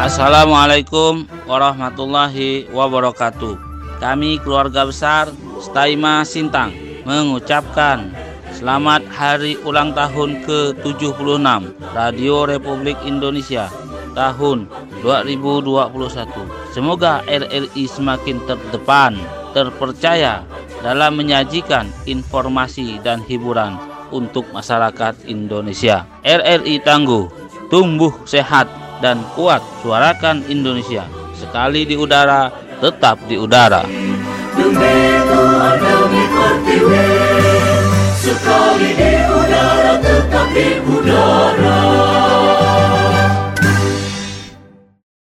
Assalamualaikum warahmatullahi wabarakatuh. Kami keluarga besar Staima Sintang mengucapkan selamat hari ulang tahun ke-76 Radio Republik Indonesia tahun 2021. Semoga RRI semakin terdepan, terpercaya dalam menyajikan informasi dan hiburan untuk masyarakat Indonesia. RRI tangguh, tumbuh sehat dan kuat suarakan Indonesia. Sekali di udara, tetap di udara.